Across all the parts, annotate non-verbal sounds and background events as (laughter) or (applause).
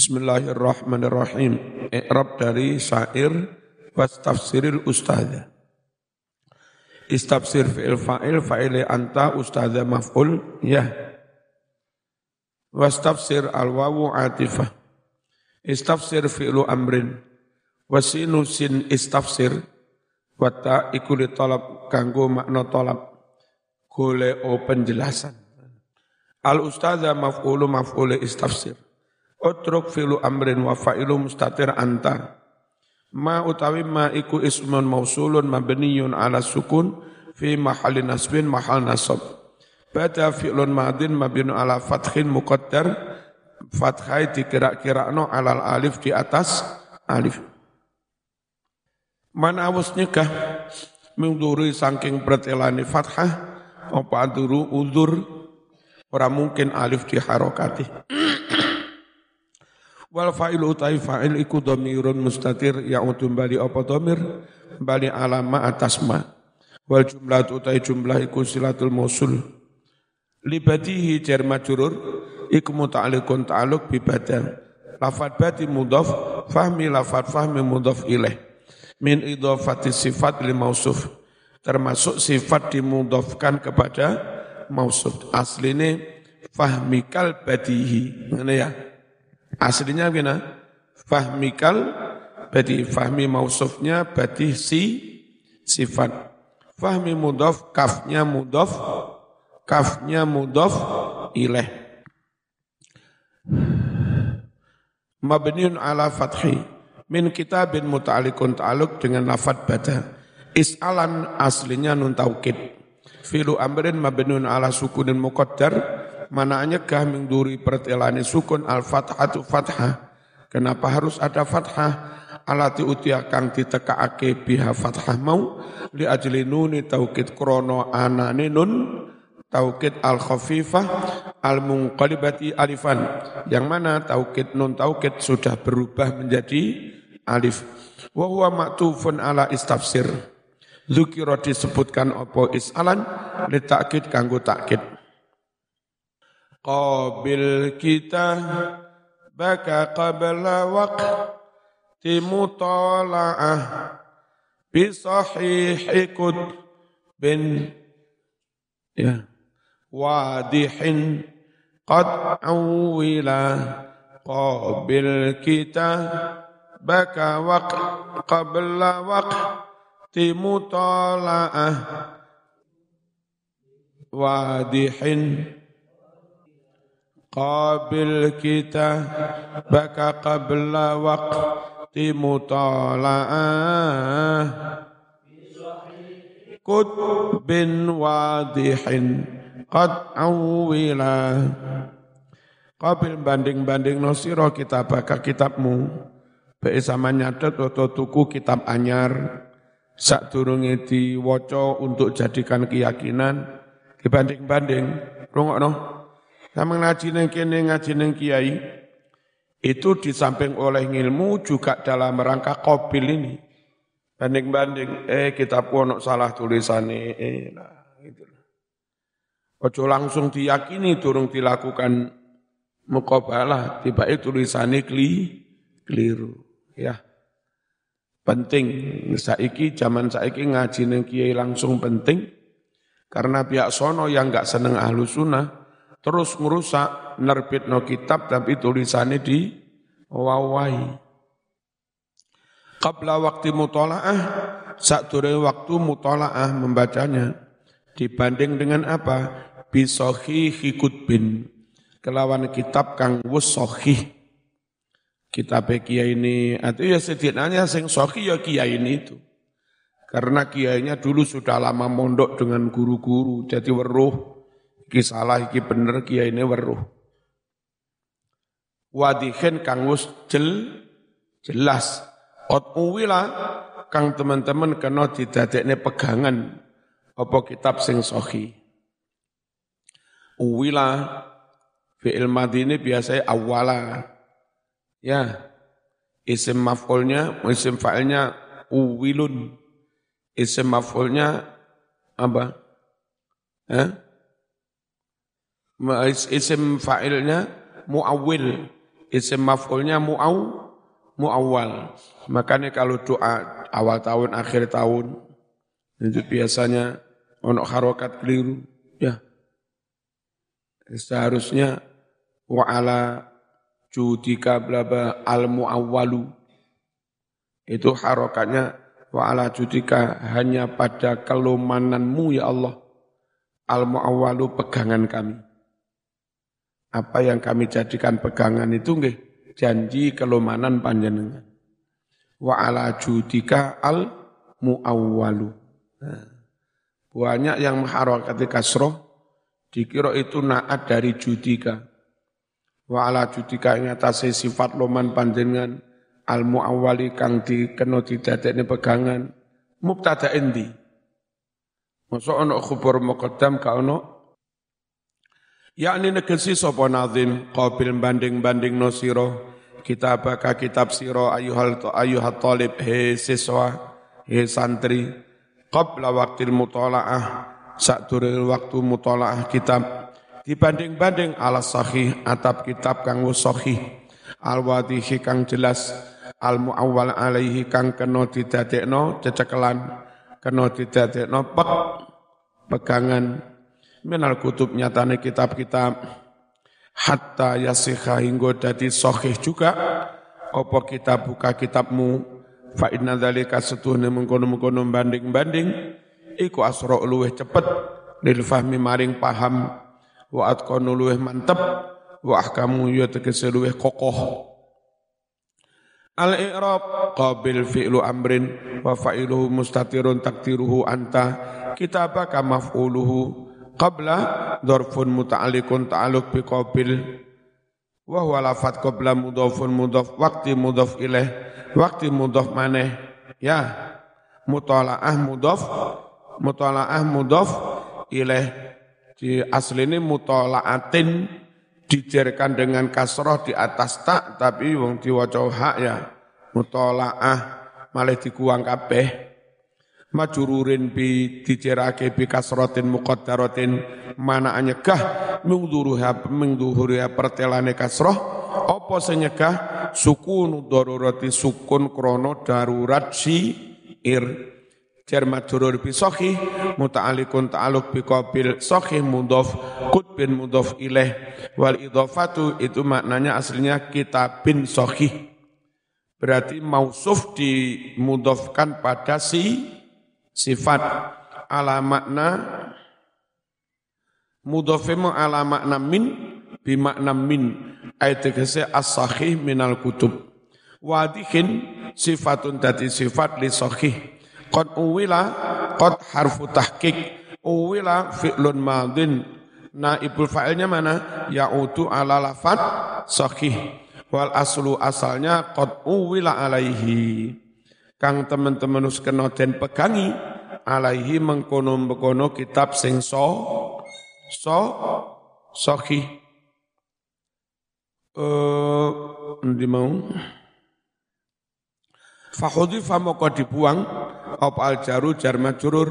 Bismillahirrahmanirrahim. Iqrab dari syair was tafsiril ustadzah. Istafsir fi'il fa'il fa'ile anta ustadzah maf'ul ya. Was tafsir al-wawu atifah. Istafsir fi'lu amrin. Wasinu sin istafsir. Wata ikuli tolab kanggo makna tolab. Gole o penjelasan. Al ustadzah maf'ulu maf'ule istafsir. Utruk fi'lu amrin wa fa'ilu mustatir anta. Ma utawi ma iku ismun mausulun mabniyun ala sukun fi mahalin nasbin mahal nasab. Bada fi'lun madin mabinu ala fathin muqaddar fathai dikira-kira no alal alif di atas alif. Mana awus nyegah mengduri saking pertelani fathah apa aduru udur ora mungkin alif diharokati. Wal fa'il utai fa'il iku dhamirun mustatir ya'udu bali apa dhamir bali alama atas ma. Wal jumlah utai jumlah iku silatul mausul. Libatihi jar majrur iku muta'alliqun ta'alluq bi. Lafat bati fahmi lafat fahmi mudhaf ilaih. Min idhafati sifat li mausuf. Termasuk sifat dimudhafkan kepada mausuf. Asline fahmikal badihi. Mana ya? Aslinya gimana? Fahmikal berarti fahmi mausufnya berarti si sifat. Fahmi mudhaf kafnya mudhaf kafnya mudhaf ilaih. Mabniun ala fathi min kitabin muta'alikun ta'aluk dengan lafad bada. Is'alan aslinya nun taukid. Filu amrin mabniun ala sukunin muqaddar mana nyegah mingduri pertelani sukun al fathatu fathah. Kenapa harus ada fathah? Alati utia kang ditekaake biha fathah mau. Li ajli nuni taukid krono anane nun. Taukid al khafifah al munqalibati alifan. Yang mana taukid nun taukid sudah berubah menjadi alif. Wa huwa maktufun ala istafsir. Zukiro disebutkan opo isalan li kanggo takkid qabil kita baka qabla waqti mutala'ah bi sahihi bin ya wadihin qad awila qabil kita baka waq qabla waqti mutala'ah wadihin Qabil kita baka qabla waqti mutala'ah. Kut bin wadihin qad awila Qabil banding-banding no siro baka kitabmu. Baik sama nyatet atau tuku kitab anyar. Sak durungi diwaca untuk jadikan keyakinan. Dibanding-banding Rungok no sama ngaji neng kene ngaji neng kiai itu di samping oleh ilmu juga dalam rangka kopil ini. Banding-banding, eh kita pun salah tulisannya, eh nah gitu. Ojo langsung diyakini turun dilakukan mukabalah, tiba itu tulisannya kli, keliru. Ya, penting. Saiki zaman saiki ngaji neng kiai langsung penting karena pihak sono yang nggak seneng ahlu sunnah terus merusak nerbit no kitab tapi tulisannya di wawai. Qabla waktu mutola'ah, saat waktu mutola'ah membacanya, dibanding dengan apa? Bisohi hikutbin, kelawan kitab kang wus. Kitab kiai ini, atau ya setidaknya sing sohi ya kiai ini itu. Karena kiainya dulu sudah lama mondok dengan guru-guru, jadi weruh Iki salah, iki bener, kiai ini weruh. Wadihin kang wus jel, jelas. Ot uwila kang teman-teman kena didadekne pegangan apa kitab sing sohi. Uwila fi'il madhi ini biasanya awala. Ya, isim maf'ulnya, isim fa'ilnya uwilun. Isim maf'ulnya apa? Eh? Isim fa'ilnya muawil, isim maf'ulnya mu'aw muawwal. Makanya kalau doa awal tahun, akhir tahun, itu biasanya ono harokat keliru. Ya. Seharusnya wa'ala judika blaba al muawwalu. Itu harokatnya wa'ala judika hanya pada kelumananmu ya Allah. Al muawwalu pegangan kami. Apa yang kami jadikan pegangan itu nggih janji kelumanan panjenengan. Wa ala judika al muawwalu. Nah, banyak yang mengharokati kasroh, dikira itu naat dari judika. Wa ala judika ing atase sifat loman panjenengan al muawwali kang dikena didadekne pegangan mubtada endi. Masa ana khubur muqaddam ka ana yakni negesi sapa nazim qabil banding-banding no sira kitabaka kitab sira ayuhal ayuhat talib he siswa he santri. Qabla waktil mutalaah sakduril waktu mutalaah kitab dibanding-banding ala sahih atap kitab kang sahih. Al wadihi kang jelas al muawwal alaihi kang kena didadekno cecekelan kena didadekno pek pegangan minal kutub nyatane kitab-kitab. Hatta yasikha hingga dadi sahih juga. Apa kita buka kitabmu? Fa inna dzalika setuhne mengkono-mengkono banding-banding iku asra luweh cepet lil fahmi maring paham. Wa atqanu luweh mantep. Wa ahkamu ya tegese luweh kokoh. Al i'rab qabil fi'lu amrin wa fa'iluhu mustatirun takdiruhu anta. Kitabaka maf'uluhu qabla dorfun muta'alikun ta'aluk bi qabil wa huwa lafat qabla mudhafun mudhaf waqti mudhaf ilaih waqti mudhaf maneh. Ya mutalaah mudhaf mutalaah mudhaf ilaih. Di asli ini mutalaatin dijerkan dengan kasroh di atas tak tapi wong diwaca hak ya mutalaah malah dikuang kabeh majururin bi dicerake bi kasrotin muqaddaratin mana anyegah mingduruha mingduruha pertelane kasroh. Apa senyegah sukun darurati sukun krono darurat si ir. Jar majrur bi sahih muta'alliqun ta'alluq bi qabil sahih mudhaf bin mudhaf ilaih wal idhafatu itu maknanya aslinya kitabin sahih berarti mausuf dimudhafkan pada si sifat ala makna mudhafimu ala makna min bi makna min. Ayat tegese as-sahih minal kutub. Wadihin sifatun dati sifat li sahih. Qad uwila qad harfu tahqiq. Uwila fi'lun madin. Naibul fa'ilnya mana? Ya'utu ala lafat sahih. Wal aslu asalnya qad uwila alaihi. Kang teman-teman us kena pegangi alaihi mengkono-mengkono kitab sing so so sahih eh ndi mau? Fahudhifa moko dibuang apa al jaru jar majrur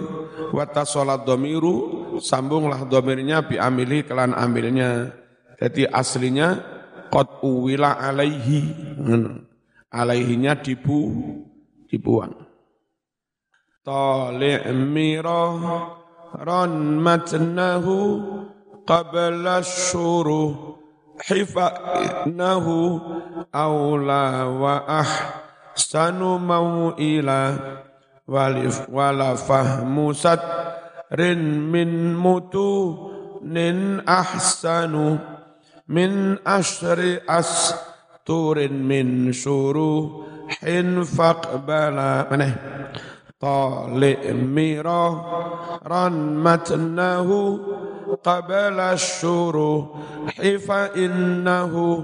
wa tasalat dhamiru sambunglah dhamirnya bi amili kelan amilnya. Jadi aslinya qad uwila alaihi alaihinya dibu dibuang. Tali' mirah ran matnahu qabla syuruh hifa'nahu awla wa ahsanu maw'ila walif wala fahmu rin min mutu nin ahsanu min ashri as turin min syuruh hin faqbala mana tali mirah ran matnahu qabla syuruh hifa innahu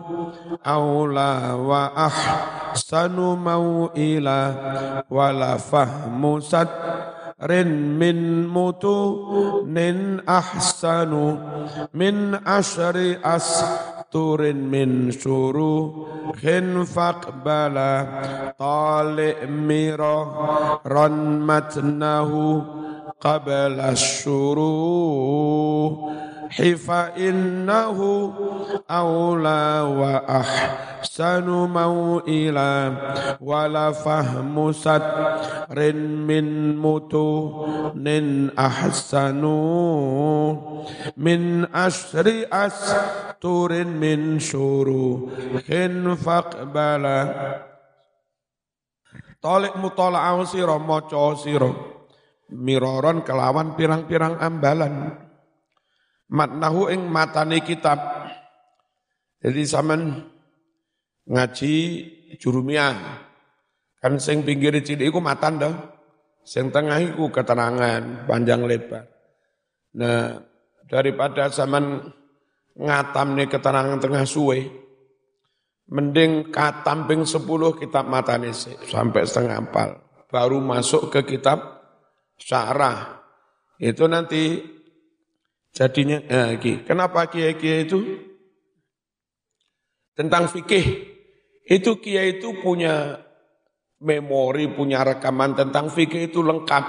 awla wa ahsanu maw'ila wala fahmu rin min mutu nin ahsanu min ashri hifa innahu aula wa ahsanu mau'ila wala fahmu rin min nin ahsanu min asri as turin min syuru hin faqbala. Tolik mutola'aw siro moco siro. Miroron kelawan pirang-pirang ambalan matnahu ing matane kitab. Jadi zaman ngaji jurumiyah. Kan sing pinggir cilik iku matan dah. Sing tengah iku keterangan panjang lebar. Nah, daripada zaman ngatam nih keterangan tengah suwe, mending katam ping 10 kitab matane sampai setengah ampal. Baru masuk ke kitab syarah. Itu nanti Jadinya, eh, kenapa kiai-kiai itu? Tentang fikih. Itu kiai itu punya memori, punya rekaman tentang fikih itu lengkap.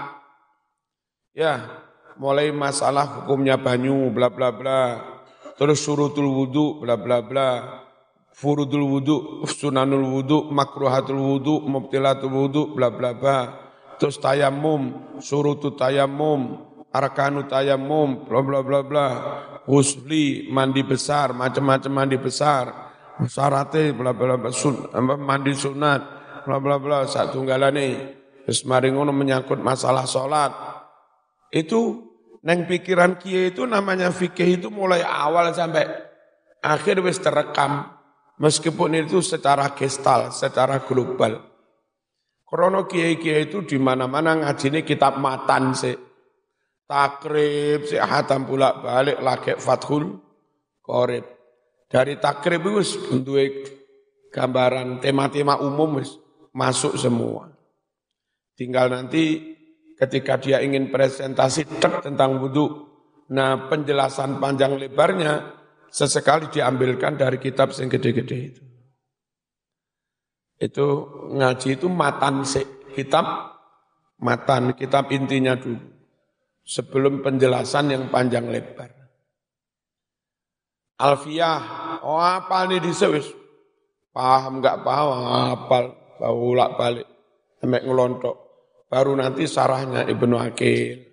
Ya, mulai masalah hukumnya banyu, bla bla bla, terus surutul wudu, bla bla bla, furudul wudu, sunanul wudu, makruhatul wudu, mubtilatul wudu, bla bla bla, terus tayamum, surutul tayamum, arkanu tayamum, bla bla bla bla, husli, mandi besar, macam-macam mandi besar, syaratnya bla bla bla, sun, mandi sunat, bla bla bla, satu galane, terus mari ngono menyangkut masalah sholat. Itu neng pikiran kia itu namanya fikih itu mulai awal sampai akhir wis terekam. Meskipun itu secara gestal, secara global. Krono kiai-kiai itu di mana-mana ngaji ini kitab matan sih takrib si hatam pula balik lagi fathul korib dari takrib itu bentuk gambaran tema-tema umum masuk semua. Tinggal nanti ketika dia ingin presentasi tek tentang wudhu nah penjelasan panjang lebarnya sesekali diambilkan dari kitab yang gede-gede itu. Itu ngaji itu matan kitab matan kitab intinya dulu sebelum penjelasan yang panjang lebar. Alfiah, oh apa nih disewis? Paham nggak paham, apal, ulak balik, sampai ngelontok. Baru nanti sarahnya Ibnu Akil.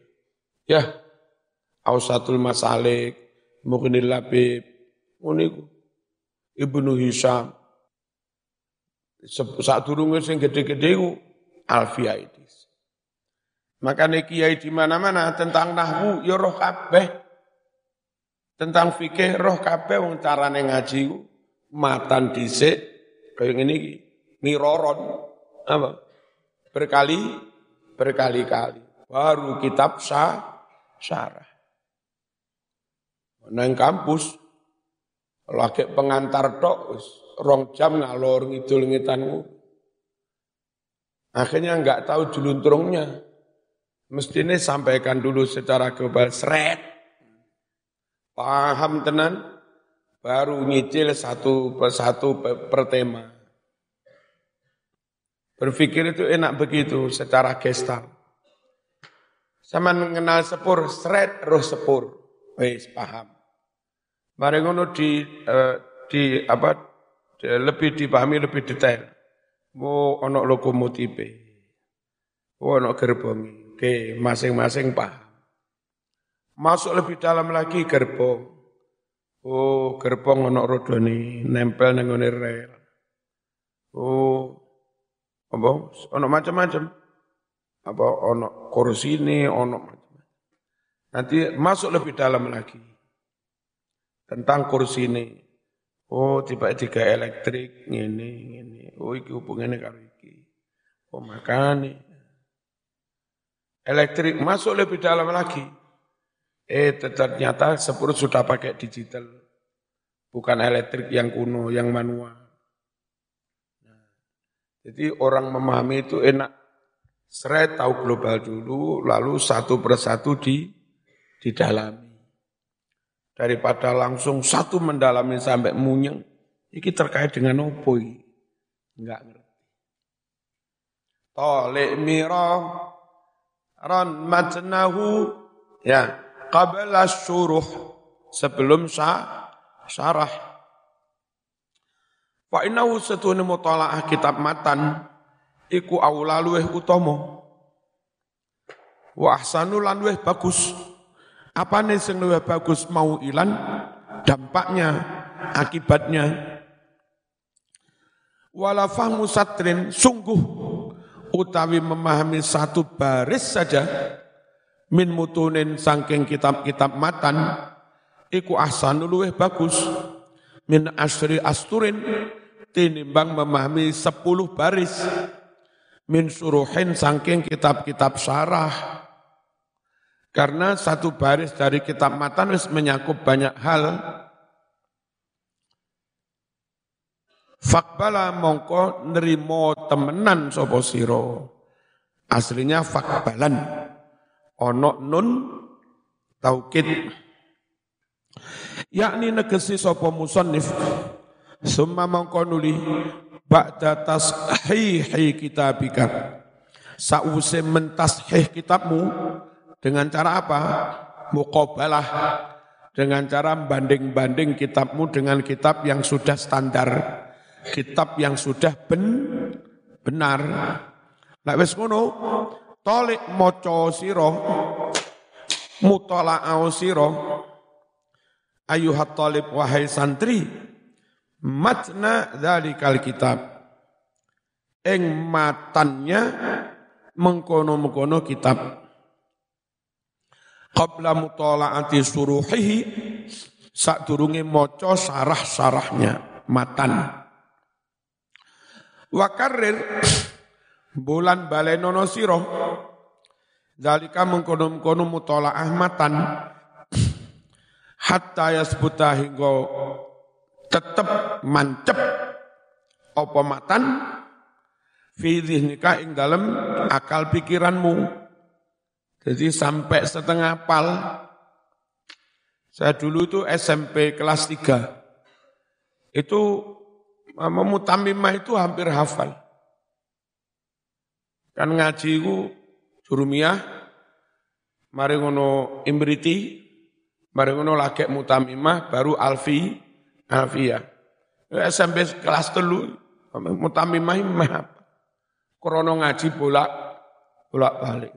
Ya, Ausatul Masalik, Mughnil Labib, uniku. Ibnu Hisham. Saat durungnya sing gede-gede Alfiah itu. Makanya kiai di mana-mana tentang nahwu ya roh kabeh. Tentang fikih roh kabeh wong carane ngaji matan dhisik kaya ngene iki miroron apa? Berkali berkali-kali baru kitab sah syarah. Nang kampus lagi pengantar tok rong jam ngalor ngidul ngitanmu. Akhirnya enggak tahu juluntrungnya. Mestinya sampaikan dulu secara global, seret. Paham tenan, baru nyicil satu persatu per tema. Berpikir itu enak begitu secara gestal. Sama mengenal sepur, seret roh sepur. Wis paham. Mari ngono di uh, di apa di, lebih dipahami lebih detail. Mau ono lokomotif. Ono gerbongi. Oke, masing-masing paham. Masuk lebih dalam lagi gerbong. Oh, gerbong ono rodoni nempel nang rel. Oh, apa? Ono macam-macam. Apa ono kursi ini, ono macam-macam. Nanti masuk lebih dalam lagi. Tentang kursi ini. Oh, tiba-tiba elektrik, ini, ini. Oh, iki hubungannya karo iki. Oh, makanya elektrik masuk lebih dalam lagi. Eh ternyata sepuluh sudah pakai digital. Bukan elektrik yang kuno, yang manual. Nah, jadi orang memahami itu enak. Seret tahu global dulu, lalu satu persatu di didalami. Daripada langsung satu mendalami sampai munyeng, ini terkait dengan opo Enggak ngerti. Tolek mirah ran matnahu ya qabla syuruh sebelum syah, syarah. Fa innahu satune mutalaah kitab matan iku aula luweh utama. Wa ahsanu lan luweh bagus. Apane sing luweh bagus mau ilan dampaknya, akibatnya. Wala fahmu satrin sungguh utawi memahami satu baris saja min mutunin sangking kitab-kitab matan iku ahsanu luweh bagus. Min asri asturin tinimbang memahami sepuluh baris. Min suruhin sangking kitab-kitab syarah. Karena satu baris dari kitab matan wis menyakup banyak hal Fakbala mongko nerimo temenan sopo siro. Aslinya fakbalan. Ono nun taukid. Yakni negesi sopo musonif. Summa mongko nuli. Ba'da tashihi kitabika. Sa'use mentashih kitabmu. Dengan cara apa? Muqabalah. Dengan cara banding-banding kitabmu dengan kitab yang sudah standar kitab yang sudah ben, benar. Nek wis ngono, tolik maca sira mutala'au sira. Ayuhat talib wahai santri matna dzalikal kitab. Ing matannya mengkono-mengkono kitab. Qabla mutala'ati suruhihi sadurunge maca sarah-sarahnya matan Wa karir bulan balenono siro. Dalika mengkono-mengkono mutolaah matan hatta yasbuta hingga tetep mancep apa matan. Fi dzihnika ing dalam akal pikiranmu. Jadi sampai setengah pal. Saya dulu itu SMP kelas 3 itu Mutamimah itu hampir hafal. Kan ngaji ku jurumiyah, mari ngono imriti, mari ngono lagek mutamimah, baru alfi, alfiyah. SMP kelas telu, mutamimah imah apa? Krono ngaji bolak, bolak balik.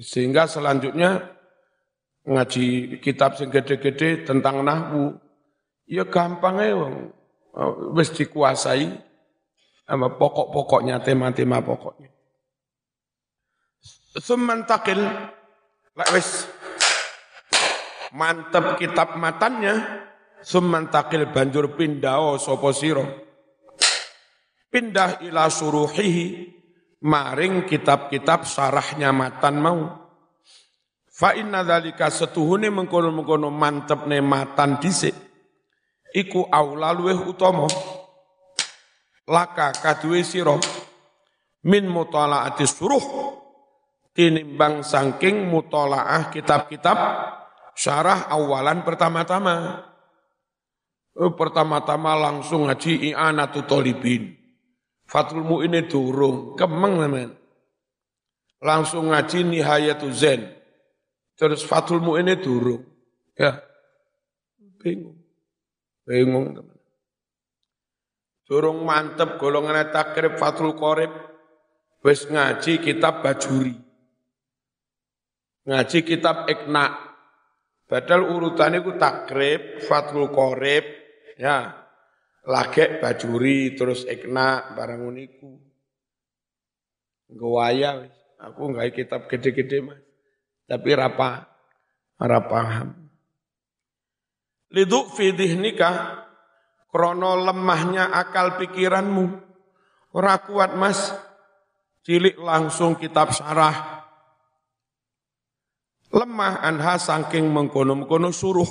Sehingga selanjutnya ngaji kitab sing gede-gede tentang nahwu, Ya gampang ya wong. Wis dikuasai sama pokok-pokoknya, tema-tema pokoknya. Summan takil, lek wis mantep kitab matannya, summan takil banjur pindah sopo siro. Pindah ila suruhihi, maring kitab-kitab sarahnya matan mau. Fa inna dzalika setuhune mengkono-mengkono mantepne matan dhisik iku aula luweh utama laka kaduwe sira min mutalaati suruh tinimbang saking mutalaah kitab-kitab syarah awalan pertama-tama oh, pertama-tama langsung ngaji i'anatu tolibin Fatul Mu'in durung, kemeng teman. Langsung ngaji Nihayatu Zen. Terus Fatul Mu'in durung. Ya, bingung. Bingung teman. Durung mantep golongan takrib Fathul Qorib. Wis ngaji kitab Bajuri. Ngaji kitab Ikna. Padahal urutannya ku takrib, Fathul Qorib, ya. Lagek Bajuri, terus Ikna, barang uniku. Gawaya, aku nggak kitab gede-gede mas. Tapi rapa, rapa paham. Liduk fi nikah krono lemahnya akal pikiranmu. Ora kuat mas, cilik langsung kitab syarah. Lemah anha saking mengkono-mengkono suruh.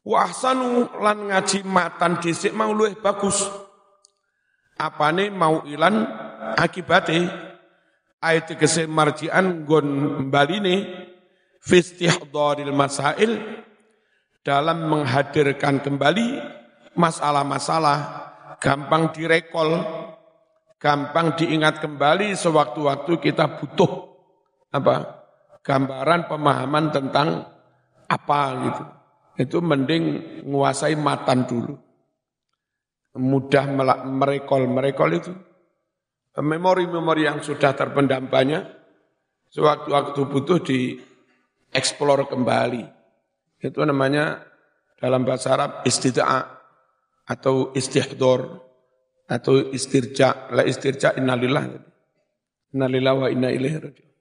Wahsanu lan ngaji matan disik mau luwih bagus. Apane mau ilan akibate ayat kese marjian gon baline fistihdharil masail dalam menghadirkan kembali masalah-masalah gampang direkol, gampang diingat kembali sewaktu-waktu kita butuh apa? gambaran pemahaman tentang apa gitu. Itu mending menguasai matan dulu. Mudah merekol, merekol itu memori-memori yang sudah terpendam banyak, sewaktu-waktu butuh dieksplor kembali. Itu namanya dalam bahasa Arab istid'a atau istihdor atau istirja. La istirja innalillah. Innalillah wa inna ilaihi raji'un.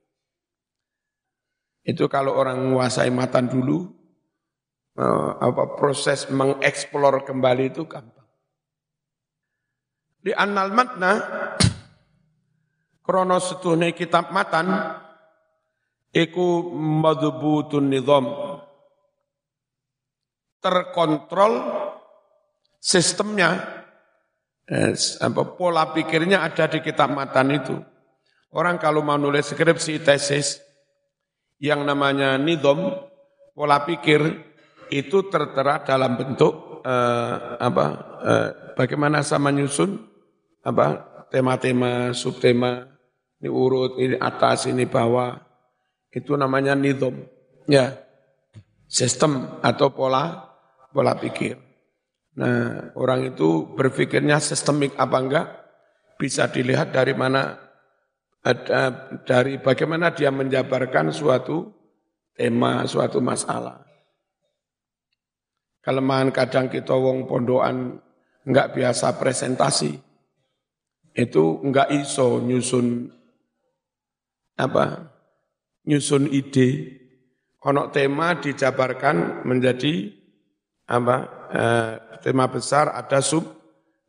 Itu kalau orang menguasai matan dulu, eh, apa proses mengeksplor kembali itu gampang. Di annal matna, (coughs) krono setuhne kitab matan, iku madhubutun nizam. Terkontrol sistemnya, apa, pola pikirnya ada di kitab matan itu. Orang kalau mau nulis skripsi, tesis, yang namanya nidom, pola pikir, itu tertera dalam bentuk eh, apa eh, bagaimana sama nyusun apa tema-tema subtema ini urut ini atas ini bawah itu namanya nidom ya sistem atau pola pola pikir nah orang itu berpikirnya sistemik apa enggak bisa dilihat dari mana ada dari bagaimana dia menjabarkan suatu tema, suatu masalah. Kelemahan kadang kita wong pondokan enggak biasa presentasi. Itu enggak iso nyusun apa? Nyusun ide. Ono tema dijabarkan menjadi apa? Eh, tema besar ada sub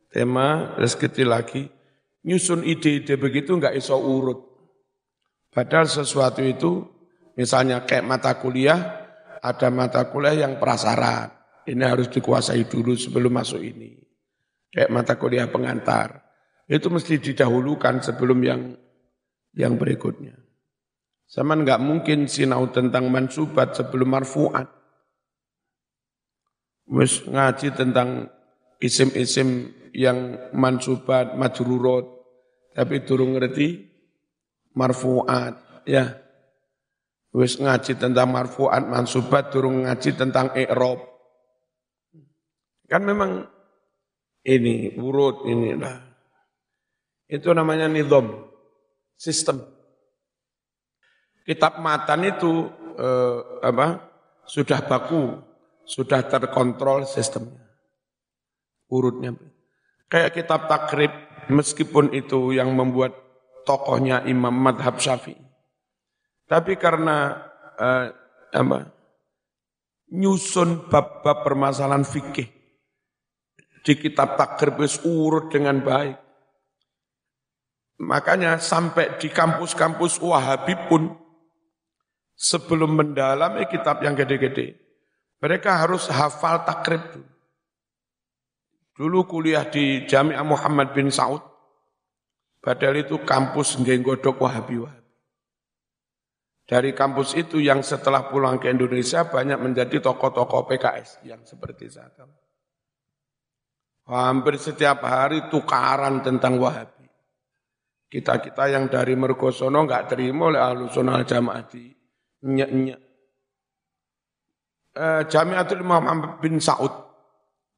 tema kecil lagi nyusun ide-ide begitu nggak iso urut. Padahal sesuatu itu, misalnya kayak mata kuliah, ada mata kuliah yang prasyarat. Ini harus dikuasai dulu sebelum masuk ini. Kayak mata kuliah pengantar. Itu mesti didahulukan sebelum yang yang berikutnya. Sama nggak mungkin sinau tentang mansubat sebelum marfuat. Wis ngaji tentang isim-isim yang mansubat, majrurut, tapi turun ngerti marfuat ya. Wis ngaji tentang marfuat mansubat turun ngaji tentang i'rab. Kan memang ini urut ini lah. Itu namanya nizam sistem kitab matan itu eh, apa sudah baku sudah terkontrol sistemnya urutnya kayak kitab takrib meskipun itu yang membuat tokohnya Imam Madhab Syafi'i. Tapi karena uh, apa, nyusun bab-bab permasalahan fikih di kitab takrib urut dengan baik. Makanya sampai di kampus-kampus Wahabi pun sebelum mendalami kitab yang gede-gede, mereka harus hafal takrib dulu. Dulu kuliah di Jami'ah Muhammad bin Saud. Padahal itu kampus nggodok Wahabi-Wahabi. Dari kampus itu yang setelah pulang ke Indonesia banyak menjadi tokoh-tokoh PKS yang seperti ini. Hampir setiap hari tukaran tentang Wahabi. Kita-kita yang dari Mergosono nggak terima oleh Ahlussunnah Jamaah di nyek-nyek. Eh, Jamiatul Imam bin Saud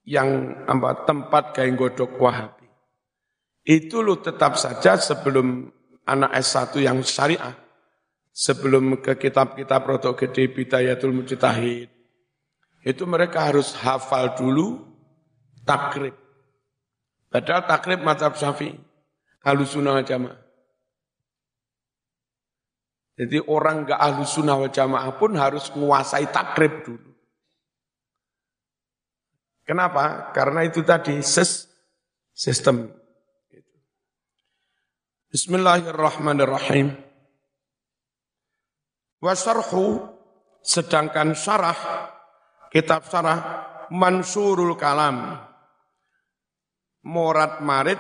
yang apa, tempat kain godok Wahabi. Itu lu tetap saja sebelum anak S1 yang syariah, sebelum ke kitab-kitab rotok gede Bidayatul Mujtahid, itu mereka harus hafal dulu takrib. Padahal takrib mazhab syafi'i, halus sunnah jamaah. Jadi orang gak ahlu sunnah wal jamaah pun harus menguasai takrib dulu. Kenapa? Karena itu tadi ses, sistem. Bismillahirrahmanirrahim. Wasarhu sedangkan syarah kitab syarah Mansurul Kalam Morat Marit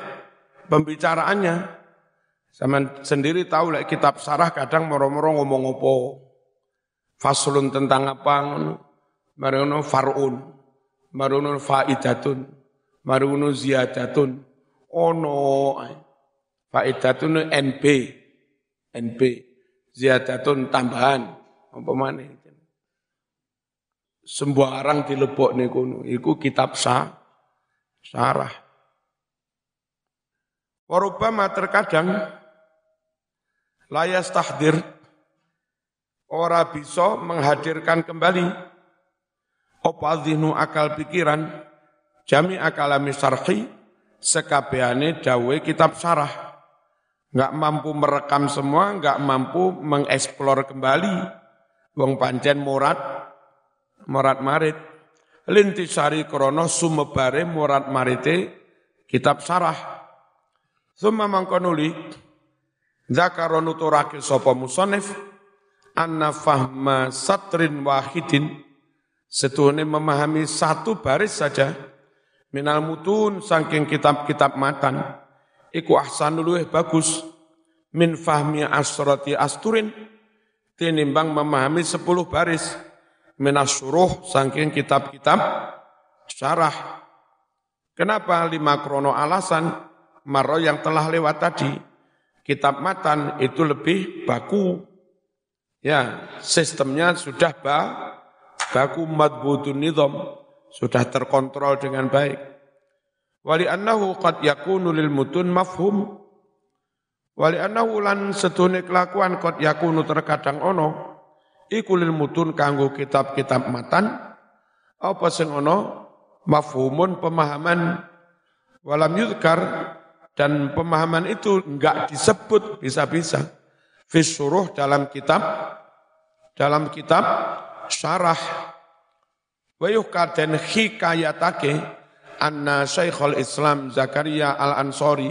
pembicaraannya sama sendiri tahu lah kitab syarah kadang moro-moro ngomong apa? Faslun tentang apa ngono? Farun. Marunun faidatun, marunun ziyadatun, ono faidatun NB, NB, ziyadatun tambahan, apa maneh. Sembarang dilebok kono, iku kitab sah, sarah. Warubama terkadang layas tahdir ora bisa menghadirkan kembali opadhinu akal pikiran jami akalami sarhi sekabehane dawe kitab sarah nggak mampu merekam semua, nggak mampu mengeksplor kembali. Wong pancen murad, murad marit. Lintisari krono sumebare murad marite kitab sarah. Suma mangkonuli, Zakaron uturake sopo musonef, anna fahma satrin wahidin, setuhne memahami satu baris saja, minal mutun saking kitab-kitab matan, iku ahsanul luweh bagus. Min fahmi asrati asturin tinimbang memahami sepuluh baris. Minas suruh saking kitab-kitab syarah. Kenapa lima krono alasan? Maro yang telah lewat tadi kitab matan itu lebih baku. Ya, sistemnya sudah ba, baku madbudun nidom, sudah terkontrol dengan baik. Wali annahu qad yakunu lil mutun mafhum. Wali annahu lan setune kelakuan qad yakunu terkadang ono iku lil mutun kanggo kitab-kitab matan apa sing ono mafhumun pemahaman walam yudkar dan pemahaman itu enggak disebut bisa-bisa. Fisuruh dalam kitab dalam kitab syarah. Wa yukaden hikayatake anna Syekhul Islam Zakaria Al-Ansori.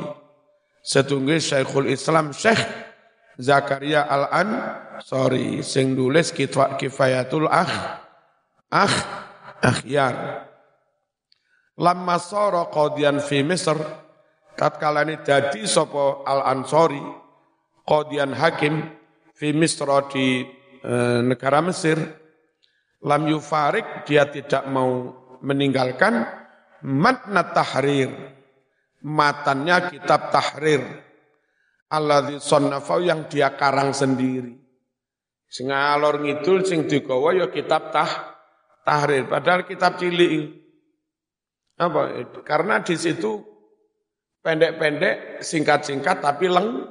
Setunggu Syekhul Islam Syekh Zakaria Al-Ansori sing nulis Kifayatul Akh Akh Akhyar. Lama soro qadian fi Misr tatkala ini dadi sapa Al-Ansori qadian hakim fi Misr di e, negara Mesir lam yufarik dia tidak mau meninggalkan matna tahrir matannya kitab tahrir. Alladzi sannafau yang dia karang sendiri. Sing alor ngidul sing digawa ya kitab tah tahrir. Padahal kitab cilik. Apa? Karena di situ pendek-pendek singkat-singkat tapi leng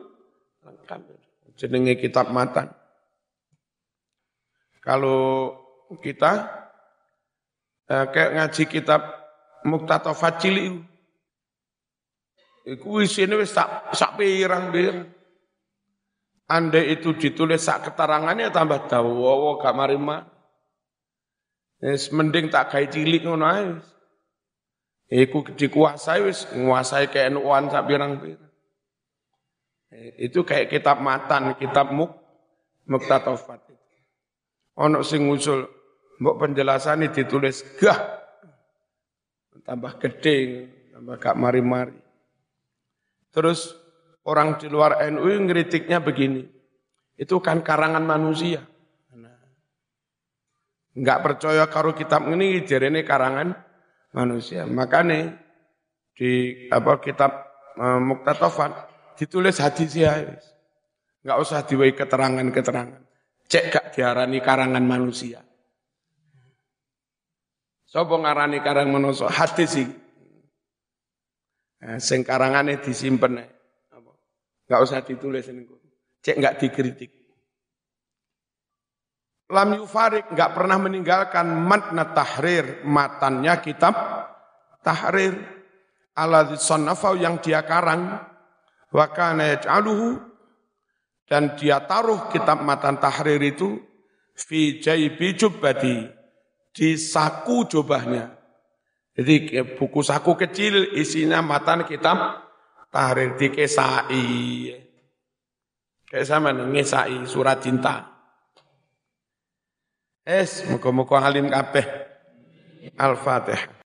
lengkap jenenge kitab matan kalau kita eh, kayak ngaji kitab muktatofat cilik iku isine wis sak sak pirang-pirang Ande itu ditulis sak keterangannya tambah dawa gak marima. Wis mending tak gawe cilik ngono. Iku dikuasai wis nguasai KNU-an sak pirang-pirang. Itu kayak kitab matan, kitab muk muktatofat. Ono sing ngusul mbok penjelasan ditulis gah tambah gede, tambah gak mari-mari. Terus orang di luar NU ngeritiknya begini, itu kan karangan manusia. Enggak percaya karo kitab ini ini karangan manusia. Makanya di apa kitab e, Muktatofat ditulis hadis ya. Enggak usah diwai keterangan-keterangan. Cek gak diarani karangan manusia. Sopo ngarani karang menoso hati sih. Sing karangane disimpen apa? Enggak usah ditulis ini. Cek enggak dikritik. Lam yufarik enggak pernah meninggalkan matna tahrir, matannya kitab tahrir ala sannafau yang dia karang wa kana dan dia taruh kitab matan tahrir itu fi jaibi jubbati di saku jubahnya. Jadi buku saku kecil isinya matan kitab tahrir di kesai. Kayak sama ngesai surat cinta. Es, muka-muka alim kabeh. Al-Fatihah.